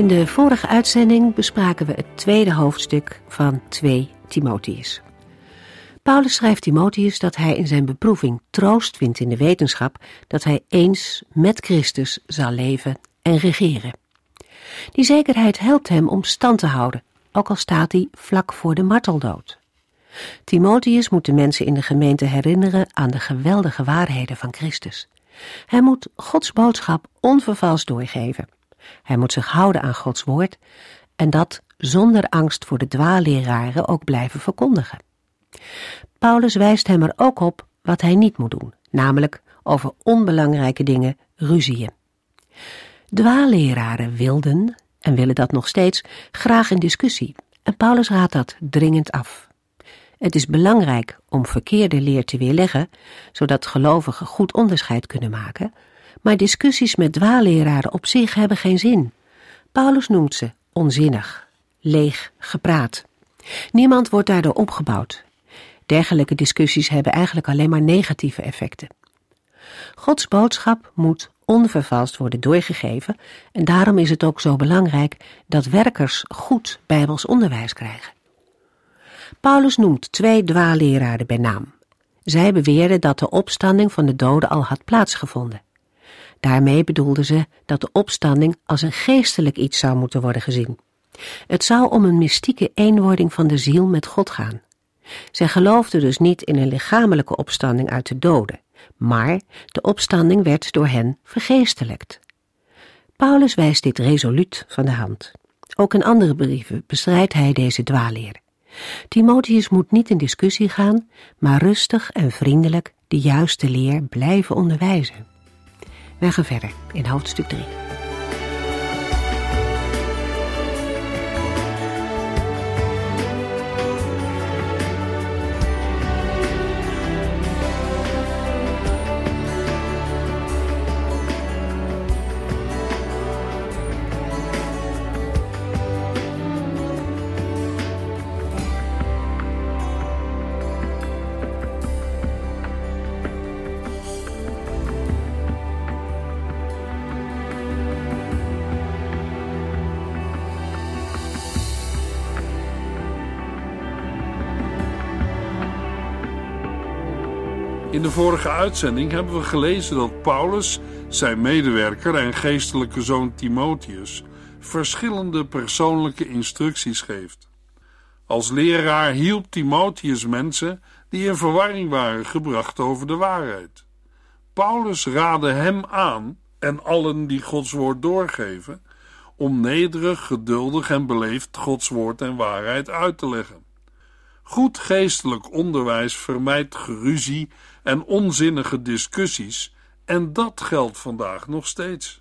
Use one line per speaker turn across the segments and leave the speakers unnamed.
In de vorige uitzending bespraken we het tweede hoofdstuk van 2 Timotheus. Paulus schrijft Timotheus dat hij in zijn beproeving troost vindt in de wetenschap dat hij eens met Christus zal leven en regeren. Die zekerheid helpt hem om stand te houden, ook al staat hij vlak voor de marteldood. Timotheus moet de mensen in de gemeente herinneren aan de geweldige waarheden van Christus. Hij moet Gods boodschap onvervals doorgeven. Hij moet zich houden aan Gods woord en dat zonder angst voor de dwaalleraren ook blijven verkondigen. Paulus wijst hem er ook op wat hij niet moet doen, namelijk over onbelangrijke dingen ruzieën. Dwaalleraren wilden, en willen dat nog steeds, graag in discussie, en Paulus raadt dat dringend af. Het is belangrijk om verkeerde leer te weerleggen, zodat gelovigen goed onderscheid kunnen maken, maar discussies met dwaalleraren op zich hebben geen zin. Paulus noemt ze onzinnig, leeg gepraat. Niemand wordt daardoor opgebouwd. Dergelijke discussies hebben eigenlijk alleen maar negatieve effecten. Gods boodschap moet onvervalst worden doorgegeven en daarom is het ook zo belangrijk dat werkers goed bijbels onderwijs krijgen. Paulus noemt twee dwaalleraren bij naam. Zij beweerden dat de opstanding van de doden al had plaatsgevonden. Daarmee bedoelden ze dat de opstanding als een geestelijk iets zou moeten worden gezien. Het zou om een mystieke eenwording van de ziel met God gaan. Zij geloofden dus niet in een lichamelijke opstanding uit de doden, maar de opstanding werd door hen vergeestelijkt. Paulus wijst dit resoluut van de hand. Ook in andere brieven bestrijdt hij deze dwaalleer. Timotheus moet niet in discussie gaan, maar rustig en vriendelijk de juiste leer blijven onderwijzen. Wij gaan verder in hoofdstuk 3.
In de vorige uitzending hebben we gelezen dat Paulus zijn medewerker en geestelijke zoon Timotheus verschillende persoonlijke instructies geeft. Als leraar hielp Timotheus mensen die in verwarring waren gebracht over de waarheid. Paulus raadde hem aan en allen die Gods woord doorgeven om nederig, geduldig en beleefd Gods woord en waarheid uit te leggen. Goed geestelijk onderwijs vermijdt geruzie en onzinnige discussies, en dat geldt vandaag nog steeds.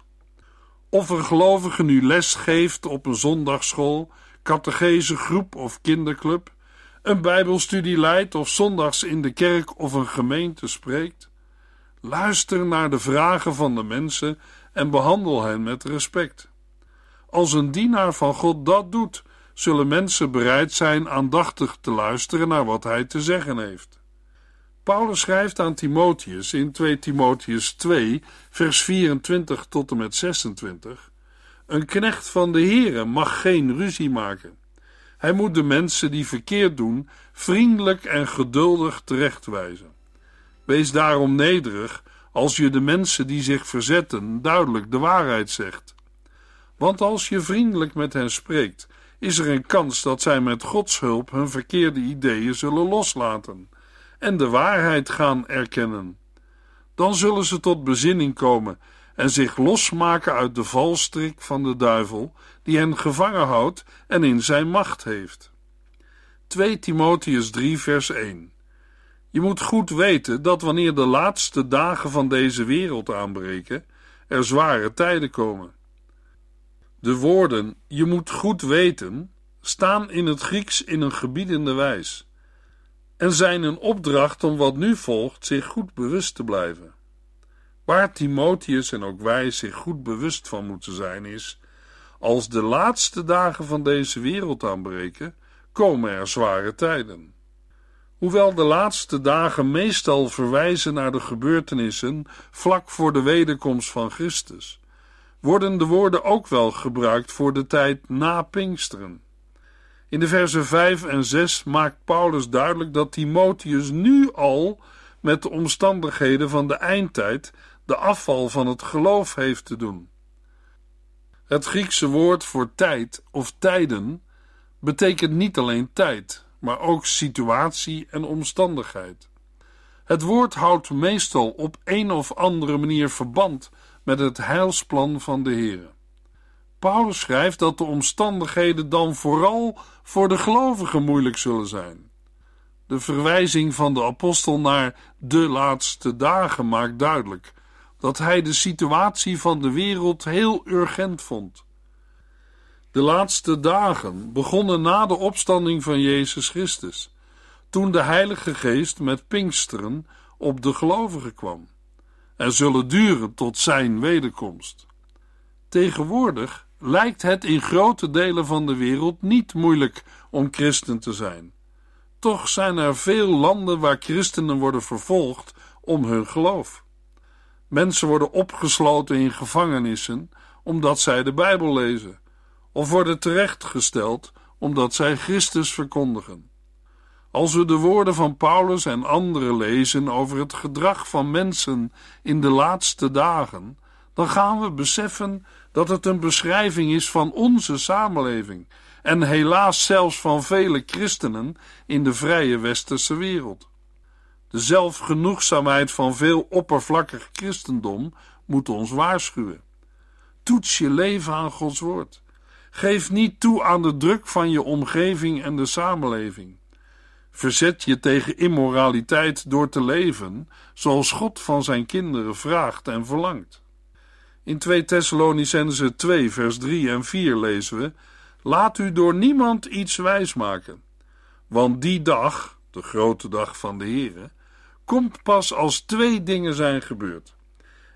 Of een gelovige nu les geeft op een zondagsschool, groep of kinderclub, een bijbelstudie leidt of zondags in de kerk of een gemeente spreekt, luister naar de vragen van de mensen en behandel hen met respect. Als een dienaar van God dat doet, zullen mensen bereid zijn aandachtig te luisteren naar wat hij te zeggen heeft. Paulus schrijft aan Timotheus in 2 Timotheus 2, vers 24 tot en met 26: Een knecht van de Heere mag geen ruzie maken. Hij moet de mensen die verkeerd doen vriendelijk en geduldig terechtwijzen. Wees daarom nederig als je de mensen die zich verzetten duidelijk de waarheid zegt. Want als je vriendelijk met hen spreekt, is er een kans dat zij met Gods hulp hun verkeerde ideeën zullen loslaten en de waarheid gaan erkennen. Dan zullen ze tot bezinning komen en zich losmaken uit de valstrik van de duivel, die hen gevangen houdt en in zijn macht heeft. 2 Timotheus 3, vers 1. Je moet goed weten dat wanneer de laatste dagen van deze wereld aanbreken, er zware tijden komen. De woorden je moet goed weten staan in het Grieks in een gebiedende wijs en zijn een opdracht om wat nu volgt zich goed bewust te blijven. Waar Timotheus en ook wij zich goed bewust van moeten zijn is, als de laatste dagen van deze wereld aanbreken, komen er zware tijden. Hoewel de laatste dagen meestal verwijzen naar de gebeurtenissen vlak voor de wederkomst van Christus, worden de woorden ook wel gebruikt voor de tijd na Pinksteren. In de versen 5 en 6 maakt Paulus duidelijk dat Timotheus nu al met de omstandigheden van de eindtijd de afval van het geloof heeft te doen. Het Griekse woord voor tijd of tijden betekent niet alleen tijd, maar ook situatie en omstandigheid. Het woord houdt meestal op een of andere manier verband met het heilsplan van de Heer. Paulus schrijft dat de omstandigheden dan vooral voor de gelovigen moeilijk zullen zijn. De verwijzing van de apostel naar de laatste dagen maakt duidelijk dat hij de situatie van de wereld heel urgent vond. De laatste dagen begonnen na de opstanding van Jezus Christus, toen de Heilige Geest met Pinksteren op de gelovigen kwam, en zullen duren tot zijn wederkomst. Tegenwoordig lijkt het in grote delen van de wereld niet moeilijk om christen te zijn. Toch zijn er veel landen waar christenen worden vervolgd om hun geloof. Mensen worden opgesloten in gevangenissen omdat zij de Bijbel lezen, of worden terechtgesteld omdat zij Christus verkondigen. Als we de woorden van Paulus en anderen lezen over het gedrag van mensen in de laatste dagen, dan gaan we beseffen dat het een beschrijving is van onze samenleving en helaas zelfs van vele christenen in de vrije westerse wereld. De zelfgenoegzaamheid van veel oppervlakkig christendom moet ons waarschuwen. Toets je leven aan Gods woord. Geef niet toe aan de druk van je omgeving en de samenleving. Verzet je tegen immoraliteit door te leven zoals God van zijn kinderen vraagt en verlangt. In 2 Thessalonicense 2 vers 3 en 4 lezen we: Laat u door niemand iets wijsmaken, want die dag, de grote dag van de Here, komt pas als twee dingen zijn gebeurd.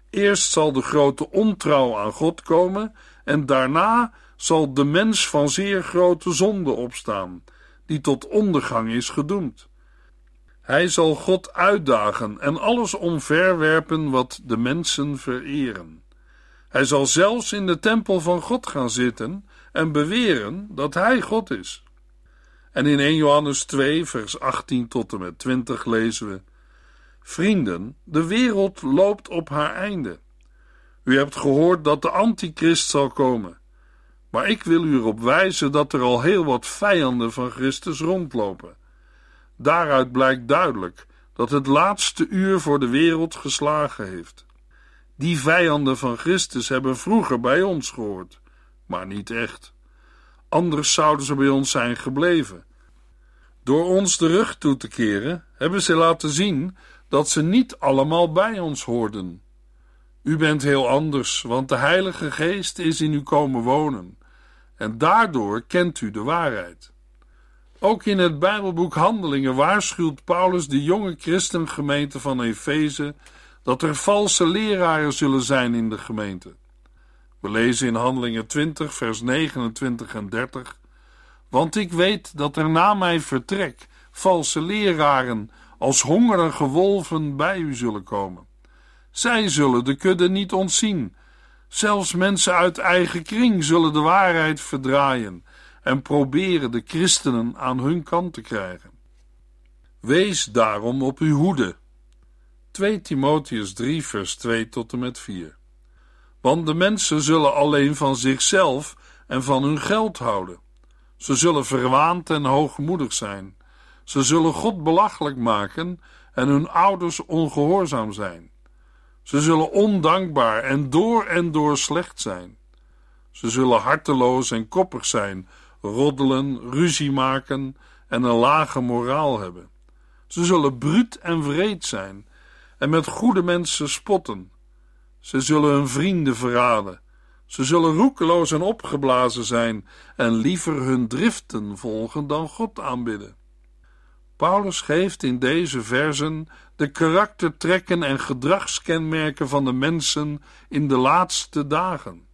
Eerst zal de grote ontrouw aan God komen en daarna zal de mens van zeer grote zonde opstaan, die tot ondergang is gedoemd. Hij zal God uitdagen en alles omverwerpen wat de mensen vereren. Hij zal zelfs in de tempel van God gaan zitten en beweren dat hij God is. En in 1 Johannes 2, vers 18 tot en met 20 lezen we: Vrienden, de wereld loopt op haar einde. U hebt gehoord dat de antichrist zal komen. Maar ik wil u erop wijzen dat er al heel wat vijanden van Christus rondlopen. Daaruit blijkt duidelijk dat het laatste uur voor de wereld geslagen heeft. Die vijanden van Christus hebben vroeger bij ons gehoord, maar niet echt. Anders zouden ze bij ons zijn gebleven. Door ons de rug toe te keren, hebben ze laten zien dat ze niet allemaal bij ons hoorden. U bent heel anders, want de Heilige Geest is in u komen wonen, en daardoor kent u de waarheid. Ook in het Bijbelboek Handelingen waarschuwt Paulus de jonge christengemeente van Efeze dat er valse leraren zullen zijn in de gemeente. We lezen in Handelingen 20, vers 29 en 30. Want ik weet dat er na mijn vertrek valse leraren als hongerige wolven bij u zullen komen. Zij zullen de kudde niet ontzien. Zelfs mensen uit eigen kring zullen de waarheid verdraaien en proberen de christenen aan hun kant te krijgen. Wees daarom op uw hoede 2 Timotheus 3, vers 2 tot en met 4. Want de mensen zullen alleen van zichzelf en van hun geld houden. Ze zullen verwaand en hoogmoedig zijn. Ze zullen God belachelijk maken en hun ouders ongehoorzaam zijn. Ze zullen ondankbaar en door en door slecht zijn. Ze zullen harteloos en koppig zijn, roddelen, ruzie maken en een lage moraal hebben. Ze zullen bruut en vreed zijn en met goede mensen spotten. Ze zullen hun vrienden verraden. Ze zullen roekeloos en opgeblazen zijn en liever hun driften volgen dan God aanbidden. Paulus geeft in deze versen de karaktertrekken en gedragskenmerken van de mensen in de laatste dagen.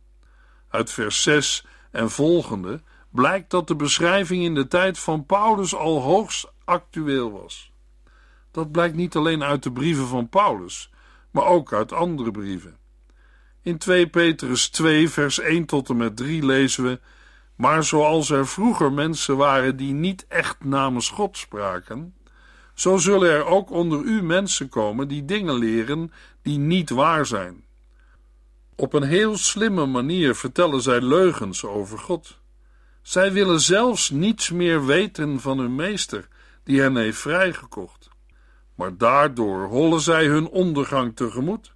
Uit vers 6 en volgende blijkt dat de beschrijving in de tijd van Paulus al hoogst actueel was. Dat blijkt niet alleen uit de brieven van Paulus, maar ook uit andere brieven. In 2 Petrus 2, vers 1 tot en met 3 lezen we: Maar zoals er vroeger mensen waren die niet echt namens God spraken, zo zullen er ook onder u mensen komen die dingen leren die niet waar zijn. Op een heel slimme manier vertellen zij leugens over God. Zij willen zelfs niets meer weten van hun meester, die hen heeft vrijgekocht. Maar daardoor hollen zij hun ondergang tegemoet.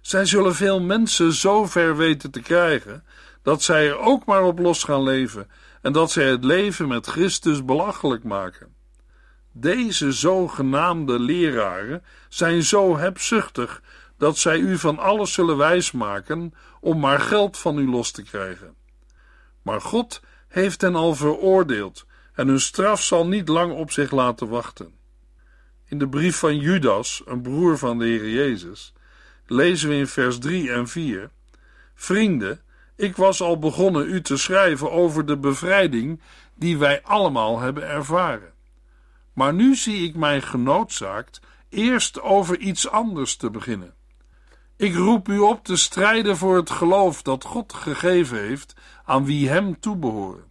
Zij zullen veel mensen zo ver weten te krijgen dat zij er ook maar op los gaan leven en dat zij het leven met Christus belachelijk maken. Deze zogenaamde leraren zijn zo hebzuchtig dat zij u van alles zullen wijsmaken om maar geld van u los te krijgen. Maar God heeft hen al veroordeeld en hun straf zal niet lang op zich laten wachten. In de brief van Judas, een broer van de Heer Jezus, lezen we in vers 3 en 4: Vrienden, ik was al begonnen u te schrijven over de bevrijding die wij allemaal hebben ervaren. Maar nu zie ik mij genoodzaakt eerst over iets anders te beginnen. Ik roep u op te strijden voor het geloof dat God gegeven heeft aan wie hem toebehoren.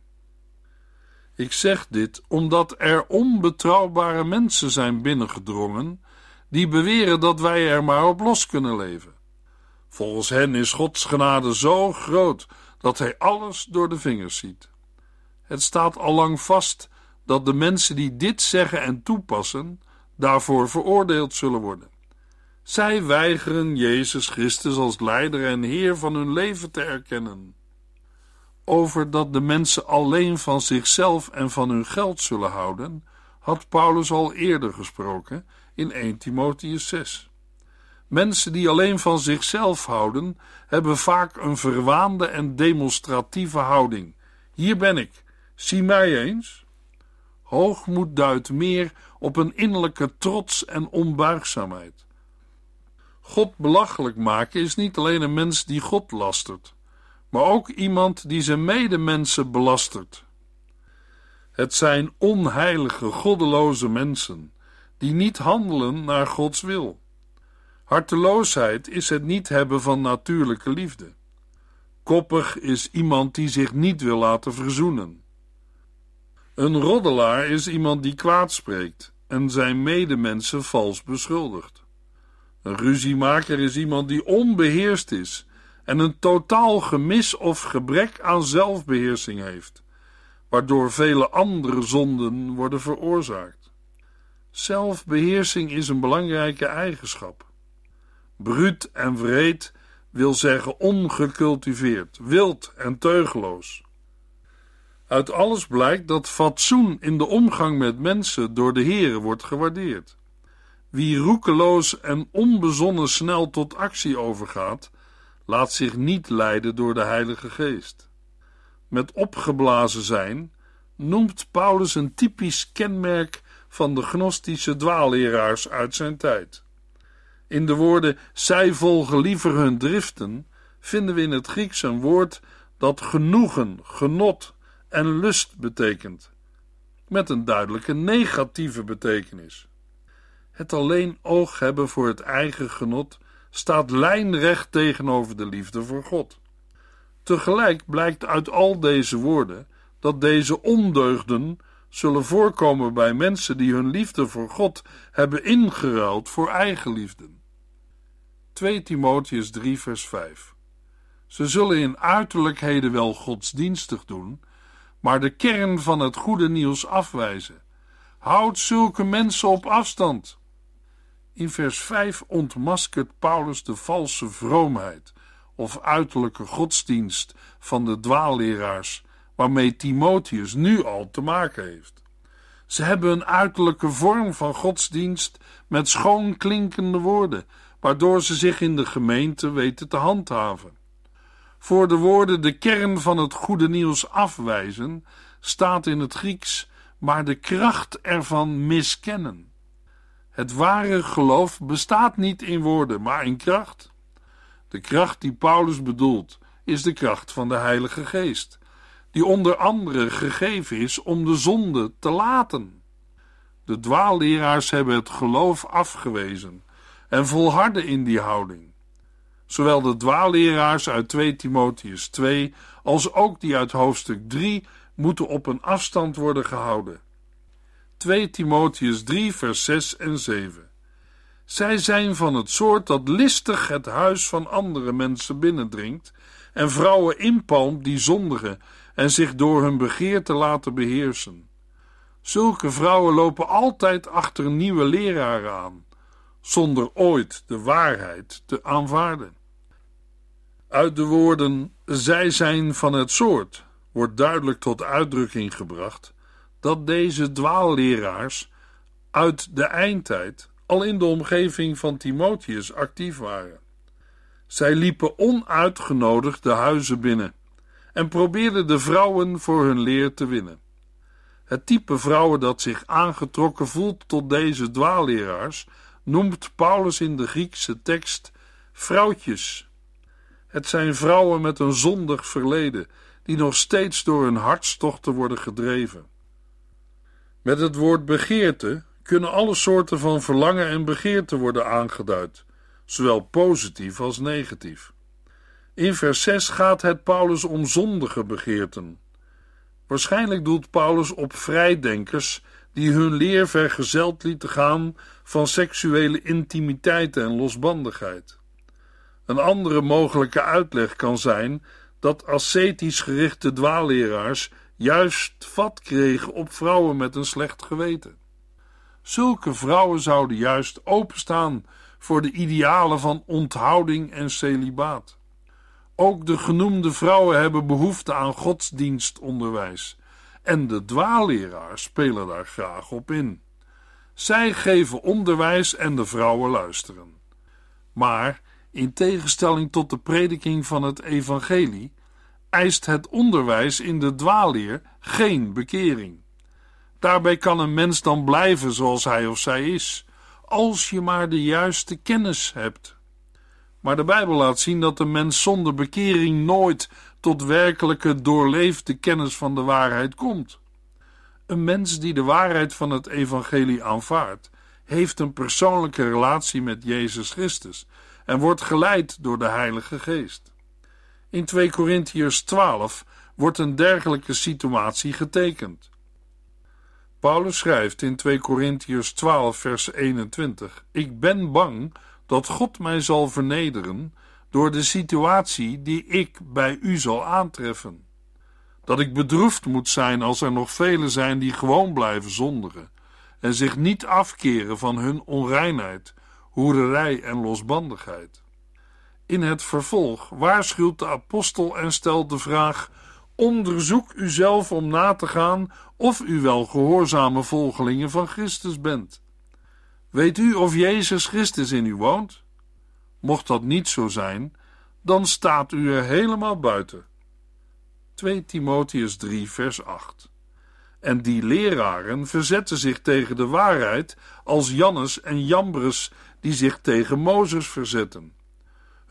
Ik zeg dit omdat er onbetrouwbare mensen zijn binnengedrongen die beweren dat wij er maar op los kunnen leven. Volgens hen is Gods genade zo groot dat hij alles door de vingers ziet. Het staat al lang vast dat de mensen die dit zeggen en toepassen, daarvoor veroordeeld zullen worden. Zij weigeren Jezus Christus als leider en Heer van hun leven te erkennen. Over dat de mensen alleen van zichzelf en van hun geld zullen houden, had Paulus al eerder gesproken in 1 Timotheus 6. Mensen die alleen van zichzelf houden, hebben vaak een verwaande en demonstratieve houding. Hier ben ik, zie mij eens. Hoogmoed duidt meer op een innerlijke trots en onbuigzaamheid. God belachelijk maken is niet alleen een mens die God lastert, maar ook iemand die zijn medemensen belastert. Het zijn onheilige, goddeloze mensen die niet handelen naar Gods wil. Harteloosheid is het niet hebben van natuurlijke liefde. Koppig is iemand die zich niet wil laten verzoenen. Een roddelaar is iemand die kwaad spreekt en zijn medemensen vals beschuldigt. Een ruziemaker is iemand die onbeheerst is en een totaal gemis of gebrek aan zelfbeheersing heeft, waardoor vele andere zonden worden veroorzaakt. Zelfbeheersing is een belangrijke eigenschap. Bruut en wreed wil zeggen ongecultiveerd, wild en teugeloos. Uit alles blijkt dat fatsoen in de omgang met mensen door de Here wordt gewaardeerd. Wie roekeloos en onbezonnen snel tot actie overgaat, laat zich niet leiden door de Heilige Geest. Met opgeblazen zijn noemt Paulus een typisch kenmerk van de gnostische dwaalleraars uit zijn tijd. In de woorden zij volgen liever hun driften vinden we in het Grieks een woord dat genoegen, genot en lust betekent, met een duidelijke negatieve betekenis. Het alleen oog hebben voor het eigen genot staat lijnrecht tegenover de liefde voor God. Tegelijk blijkt uit al deze woorden dat deze ondeugden zullen voorkomen bij mensen die hun liefde voor God hebben ingeruild voor eigenliefde. 2 Timotheus 3 vers 5 Ze zullen in uiterlijkheden wel godsdienstig doen, maar de kern van het goede nieuws afwijzen. Houd zulke mensen op afstand. In vers 5 ontmaskert Paulus de valse vroomheid of uiterlijke godsdienst van de dwaalleraars waarmee Timotheus nu al te maken heeft. Ze hebben een uiterlijke vorm van godsdienst met schoon klinkende woorden, waardoor ze zich in de gemeente weten te handhaven. Voor de woorden de kern van het goede nieuws afwijzen, staat in het Grieks maar de kracht ervan miskennen. Het ware geloof bestaat niet in woorden, maar in kracht. De kracht die Paulus bedoelt, is de kracht van de Heilige Geest, die onder andere gegeven is om de zonde te laten. De dwaalleraars hebben het geloof afgewezen en volharden in die houding. Zowel de dwaalleraars uit 2 Timotheus 2 als ook die uit hoofdstuk 3 moeten op een afstand worden gehouden. 2 Timotheus 3 vers 6 en 7 Zij zijn van het soort dat listig het huis van andere mensen binnendringt en vrouwen inpalmt die zondigen en zich door hun begeerte laten beheersen. Zulke vrouwen lopen altijd achter nieuwe leraren aan, zonder ooit de waarheid te aanvaarden. Uit de woorden zij zijn van het soort wordt duidelijk tot uitdrukking gebracht dat deze dwaalleraars uit de eindtijd al in de omgeving van Timotheus actief waren. Zij liepen onuitgenodigd de huizen binnen en probeerden de vrouwen voor hun leer te winnen. Het type vrouwen dat zich aangetrokken voelt tot deze dwaalleraars noemt Paulus in de Griekse tekst vrouwtjes. Het zijn vrouwen met een zondig verleden die nog steeds door hun hartstochten worden gedreven. Met het woord begeerte kunnen alle soorten van verlangen en begeerte worden aangeduid, zowel positief als negatief. In vers 6 gaat het Paulus om zondige begeerten. Waarschijnlijk doelt Paulus op vrijdenkers die hun leer vergezeld lieten gaan van seksuele intimiteit en losbandigheid. Een andere mogelijke uitleg kan zijn dat ascetisch gerichte dwaalleraars juist vat kregen op vrouwen met een slecht geweten. Zulke vrouwen zouden juist openstaan voor de idealen van onthouding en celibaat. Ook de genoemde vrouwen hebben behoefte aan godsdienstonderwijs en de dwaalleraars spelen daar graag op in. Zij geven onderwijs en de vrouwen luisteren. Maar in tegenstelling tot de prediking van het evangelie eist het onderwijs in de dwaalleer geen bekering. Daarbij kan een mens dan blijven zoals hij of zij is, als je maar de juiste kennis hebt. Maar de Bijbel laat zien dat de mens zonder bekering nooit tot werkelijke doorleefde kennis van de waarheid komt. Een mens die de waarheid van het evangelie aanvaardt, heeft een persoonlijke relatie met Jezus Christus en wordt geleid door de Heilige Geest. In 2 Korintiërs 12 wordt een dergelijke situatie getekend. Paulus schrijft in 2 Korintiërs 12 vers 21: Ik ben bang dat God mij zal vernederen door de situatie die ik bij u zal aantreffen. Dat ik bedroefd moet zijn als er nog velen zijn die gewoon blijven zondigen en zich niet afkeren van hun onreinheid, hoererij en losbandigheid. In het vervolg waarschuwt de apostel en stelt de vraag: onderzoek uzelf om na te gaan of u wel gehoorzame volgelingen van Christus bent. Weet u of Jezus Christus in u woont? Mocht dat niet zo zijn, dan staat u er helemaal buiten. 2 Timotheus 3, vers 8. En die leraren verzetten zich tegen de waarheid als Jannes en Jambres die zich tegen Mozes verzetten.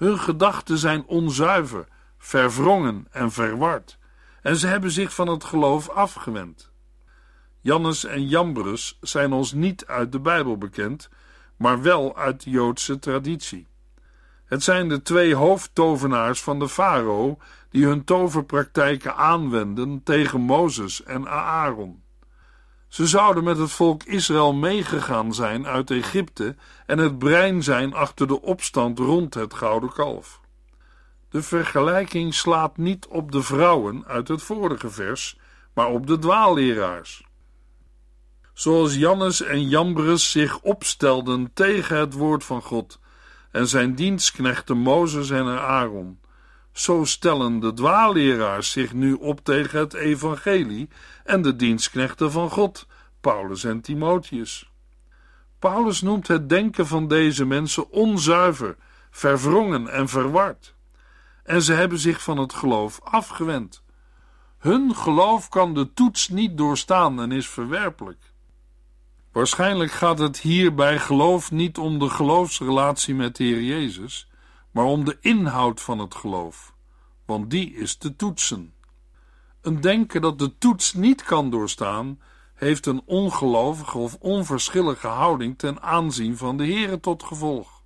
Hun gedachten zijn onzuiver, verwrongen en verward, en ze hebben zich van het geloof afgewend. Jannes en Jambres zijn ons niet uit de Bijbel bekend, maar wel uit de Joodse traditie. Het zijn de twee hoofdtovenaars van de farao die hun toverpraktijken aanwenden tegen Mozes en Aaron. Ze zouden met het volk Israël meegegaan zijn uit Egypte en het brein zijn achter de opstand rond het gouden kalf. De vergelijking slaat niet op de vrouwen uit het vorige vers, maar op de dwaalleraars. Zoals Jannes en Jambres zich opstelden tegen het woord van God en zijn dienstknechten Mozes en Aaron, zo stellen de dwaalleraars zich nu op tegen het evangelie en de dienstknechten van God, Paulus en Timotheus. Paulus noemt het denken van deze mensen onzuiver, verwrongen en verward. en ze hebben zich van het geloof afgewend. Hun geloof kan de toets niet doorstaan en is verwerpelijk. Waarschijnlijk gaat het hier bij geloof niet om de geloofsrelatie met de Heer Jezus, maar om de inhoud van het geloof, want die is te toetsen. Een denken dat de toets niet kan doorstaan, heeft een ongelovige of onverschillige houding ten aanzien van de Heere tot gevolg.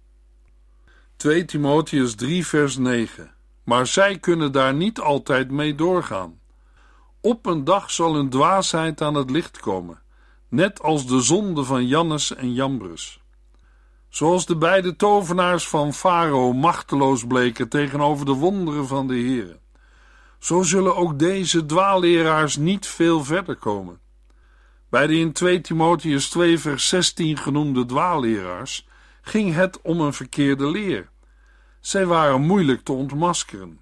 2 Timotheus 3 vers 9 Maar zij kunnen daar niet altijd mee doorgaan. Op een dag zal hun dwaasheid aan het licht komen, net als de zonde van Jannes en Jambres. Zoals de beide tovenaars van Farao machteloos bleken tegenover de wonderen van de Heere. Zo zullen ook deze dwaalleraars niet veel verder komen. Bij de in 2 Timotheus 2 vers 16 genoemde dwaalleraars ging het om een verkeerde leer. Zij waren moeilijk te ontmaskeren.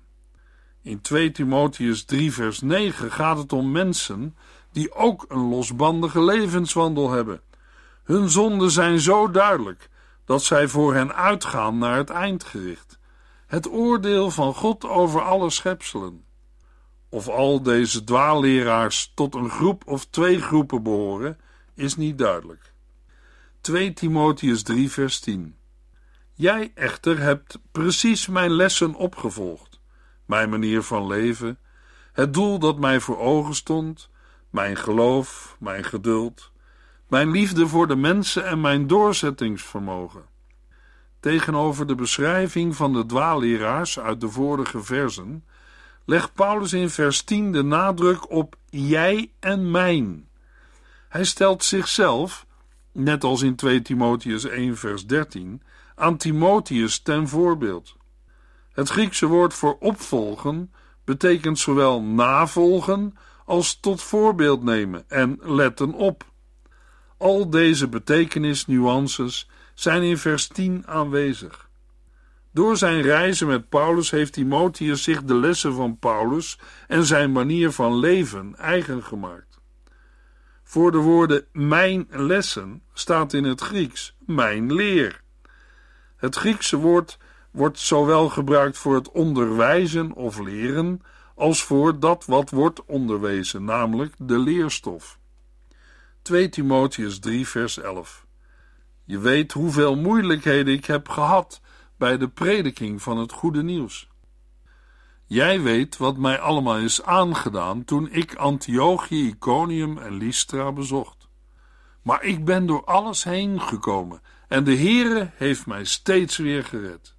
In 2 Timotheus 3 vers 9 gaat het om mensen die ook een losbandige levenswandel hebben. Hun zonden zijn zo duidelijk dat zij voor hen uitgaan naar het eindgericht, het oordeel van God over alle schepselen. Of al deze dwaalleraars tot een groep of twee groepen behoren, is niet duidelijk. 2 Timotheus 3 vers 10 Jij echter hebt precies mijn lessen opgevolgd, mijn manier van leven, het doel dat mij voor ogen stond, mijn geloof, mijn geduld, mijn liefde voor de mensen en mijn doorzettingsvermogen. Tegenover de beschrijving van de dwaalleraars uit de vorige versen legt Paulus in vers 10 de nadruk op jij en mijn. Hij stelt zichzelf, net als in 2 Timotheus 1 vers 13, aan Timotheus ten voorbeeld. Het Griekse woord voor opvolgen betekent zowel navolgen als tot voorbeeld nemen en letten op. Al deze betekenisnuances zijn in vers 10 aanwezig. Door zijn reizen met Paulus heeft Timotheus zich de lessen van Paulus en zijn manier van leven eigen gemaakt. Voor de woorden mijn lessen staat in het Grieks mijn leer. Het Griekse woord wordt zowel gebruikt voor het onderwijzen of leren als voor dat wat wordt onderwezen, namelijk de leerstof. 2 Timotheus 3 vers 11 Je weet hoeveel moeilijkheden ik heb gehad bij de prediking van het goede nieuws. Jij weet wat mij allemaal is aangedaan toen ik Antiochië, Iconium en Lystra bezocht. Maar ik ben door alles heen gekomen en de Heere heeft mij steeds weer gered.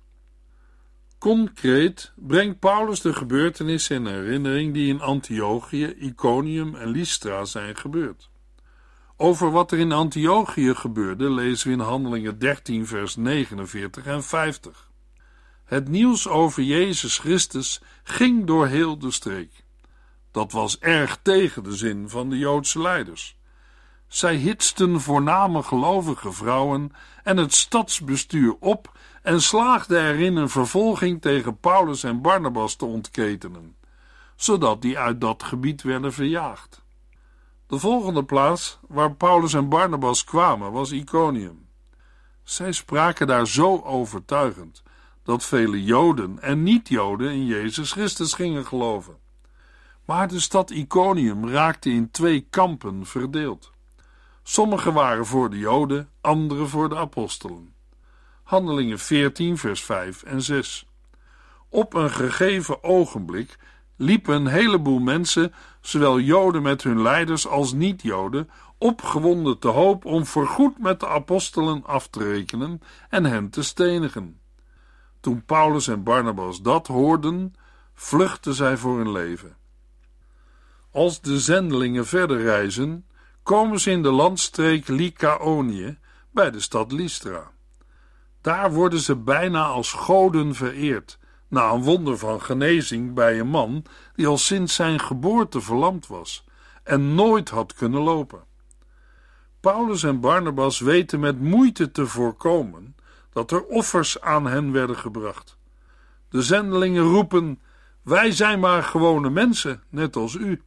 Concreet brengt Paulus de gebeurtenissen in herinnering die in Antiochië, Iconium en Lystra zijn gebeurd. Over wat er in Antiochië gebeurde lezen we in Handelingen 13, vers 49 en 50. Het nieuws over Jezus Christus ging door heel de streek. Dat was erg tegen de zin van de Joodse leiders. Zij hitsten voorname gelovige vrouwen en het stadsbestuur op en slaagden erin een vervolging tegen Paulus en Barnabas te ontketenen, zodat die uit dat gebied werden verjaagd. De volgende plaats waar Paulus en Barnabas kwamen was Iconium. Zij spraken daar zo overtuigend dat vele Joden en niet-Joden in Jezus Christus gingen geloven. Maar de stad Iconium raakte in twee kampen verdeeld. Sommigen waren voor de Joden, anderen voor de apostelen. Handelingen 14, vers 5 en 6. Op een gegeven ogenblik liepen een heleboel mensen, zowel Joden met hun leiders als niet-Joden, opgewonden te hoop om voorgoed met de apostelen af te rekenen en hen te stenigen. Toen Paulus en Barnabas dat hoorden, vluchtten zij voor hun leven. Als de zendelingen verder reizen, komen ze in de landstreek Lycaonië bij de stad Lystra. Daar worden ze bijna als goden vereerd, na een wonder van genezing bij een man die al sinds zijn geboorte verlamd was en nooit had kunnen lopen. Paulus en Barnabas weten met moeite te voorkomen dat er offers aan hen werden gebracht. De zendelingen roepen: Wij zijn maar gewone mensen, net als u.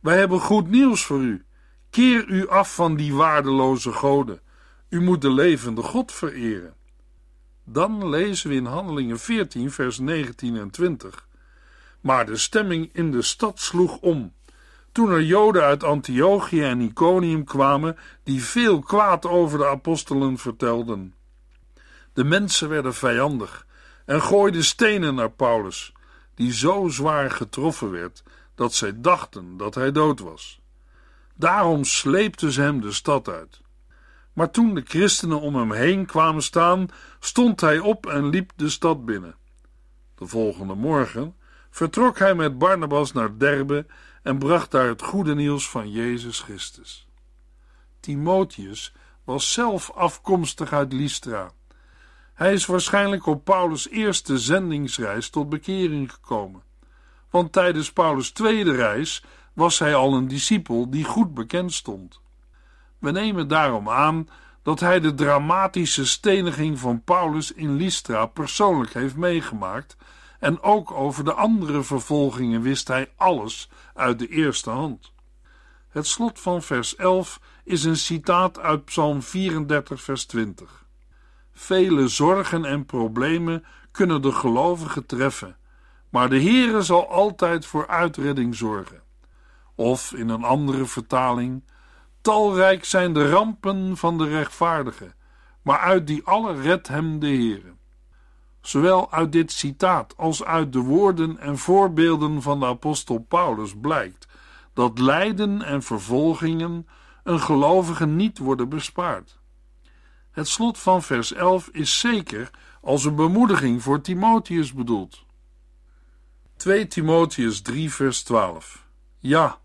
Wij hebben goed nieuws voor u. Keer u af van die waardeloze goden. U moet de levende God vereren. Dan lezen we in Handelingen 14, vers 19 en 20. Maar de stemming in de stad sloeg om. Toen er Joden uit Antiochië en Iconium kwamen, die veel kwaad over de apostelen vertelden. De mensen werden vijandig en gooiden stenen naar Paulus, die zo zwaar getroffen werd dat zij dachten dat hij dood was. Daarom sleepten ze hem de stad uit. Maar toen de christenen om hem heen kwamen staan, stond hij op en liep de stad binnen. De volgende morgen vertrok hij met Barnabas naar Derbe en bracht daar het goede nieuws van Jezus Christus. Timotheus was zelf afkomstig uit Lystra. Hij is waarschijnlijk op Paulus' eerste zendingsreis tot bekering gekomen, want tijdens Paulus' tweede reis was hij al een discipel die goed bekend stond. We nemen daarom aan dat hij de dramatische steniging van Paulus in Lystra persoonlijk heeft meegemaakt en ook over de andere vervolgingen wist hij alles uit de eerste hand. Het slot van vers 11 is een citaat uit Psalm 34, vers 20. Vele zorgen en problemen kunnen de gelovigen treffen, maar de Heere zal altijd voor uitredding zorgen. Of in een andere vertaling: Talrijk zijn de rampen van de rechtvaardige, maar uit die alle redt hem de Heere. Zowel uit dit citaat als uit de woorden en voorbeelden van de apostel Paulus blijkt dat lijden en vervolgingen een gelovige niet worden bespaard. Het slot van vers 11 is zeker als een bemoediging voor Timotheus bedoeld. 2 Timotheus 3 vers 12 Ja,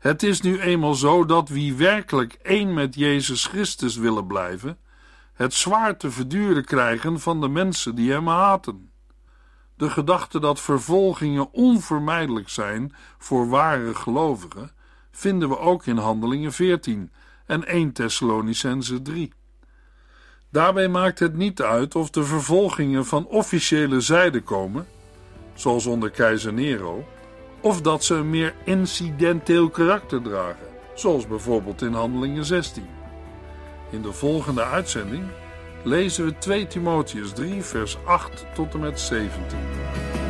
het is nu eenmaal zo dat wie werkelijk één met Jezus Christus willen blijven, het zwaar te verduren krijgen van de mensen die hem haten. De gedachte dat vervolgingen onvermijdelijk zijn voor ware gelovigen vinden we ook in Handelingen 14 en 1 Thessalonicense 3. Daarbij maakt het niet uit of de vervolgingen van officiële zijde komen, zoals onder keizer Nero, of dat ze een meer incidenteel karakter dragen, zoals bijvoorbeeld in Handelingen 16. In de volgende uitzending lezen we 2 Timotheus 3, vers 8 tot en met 17.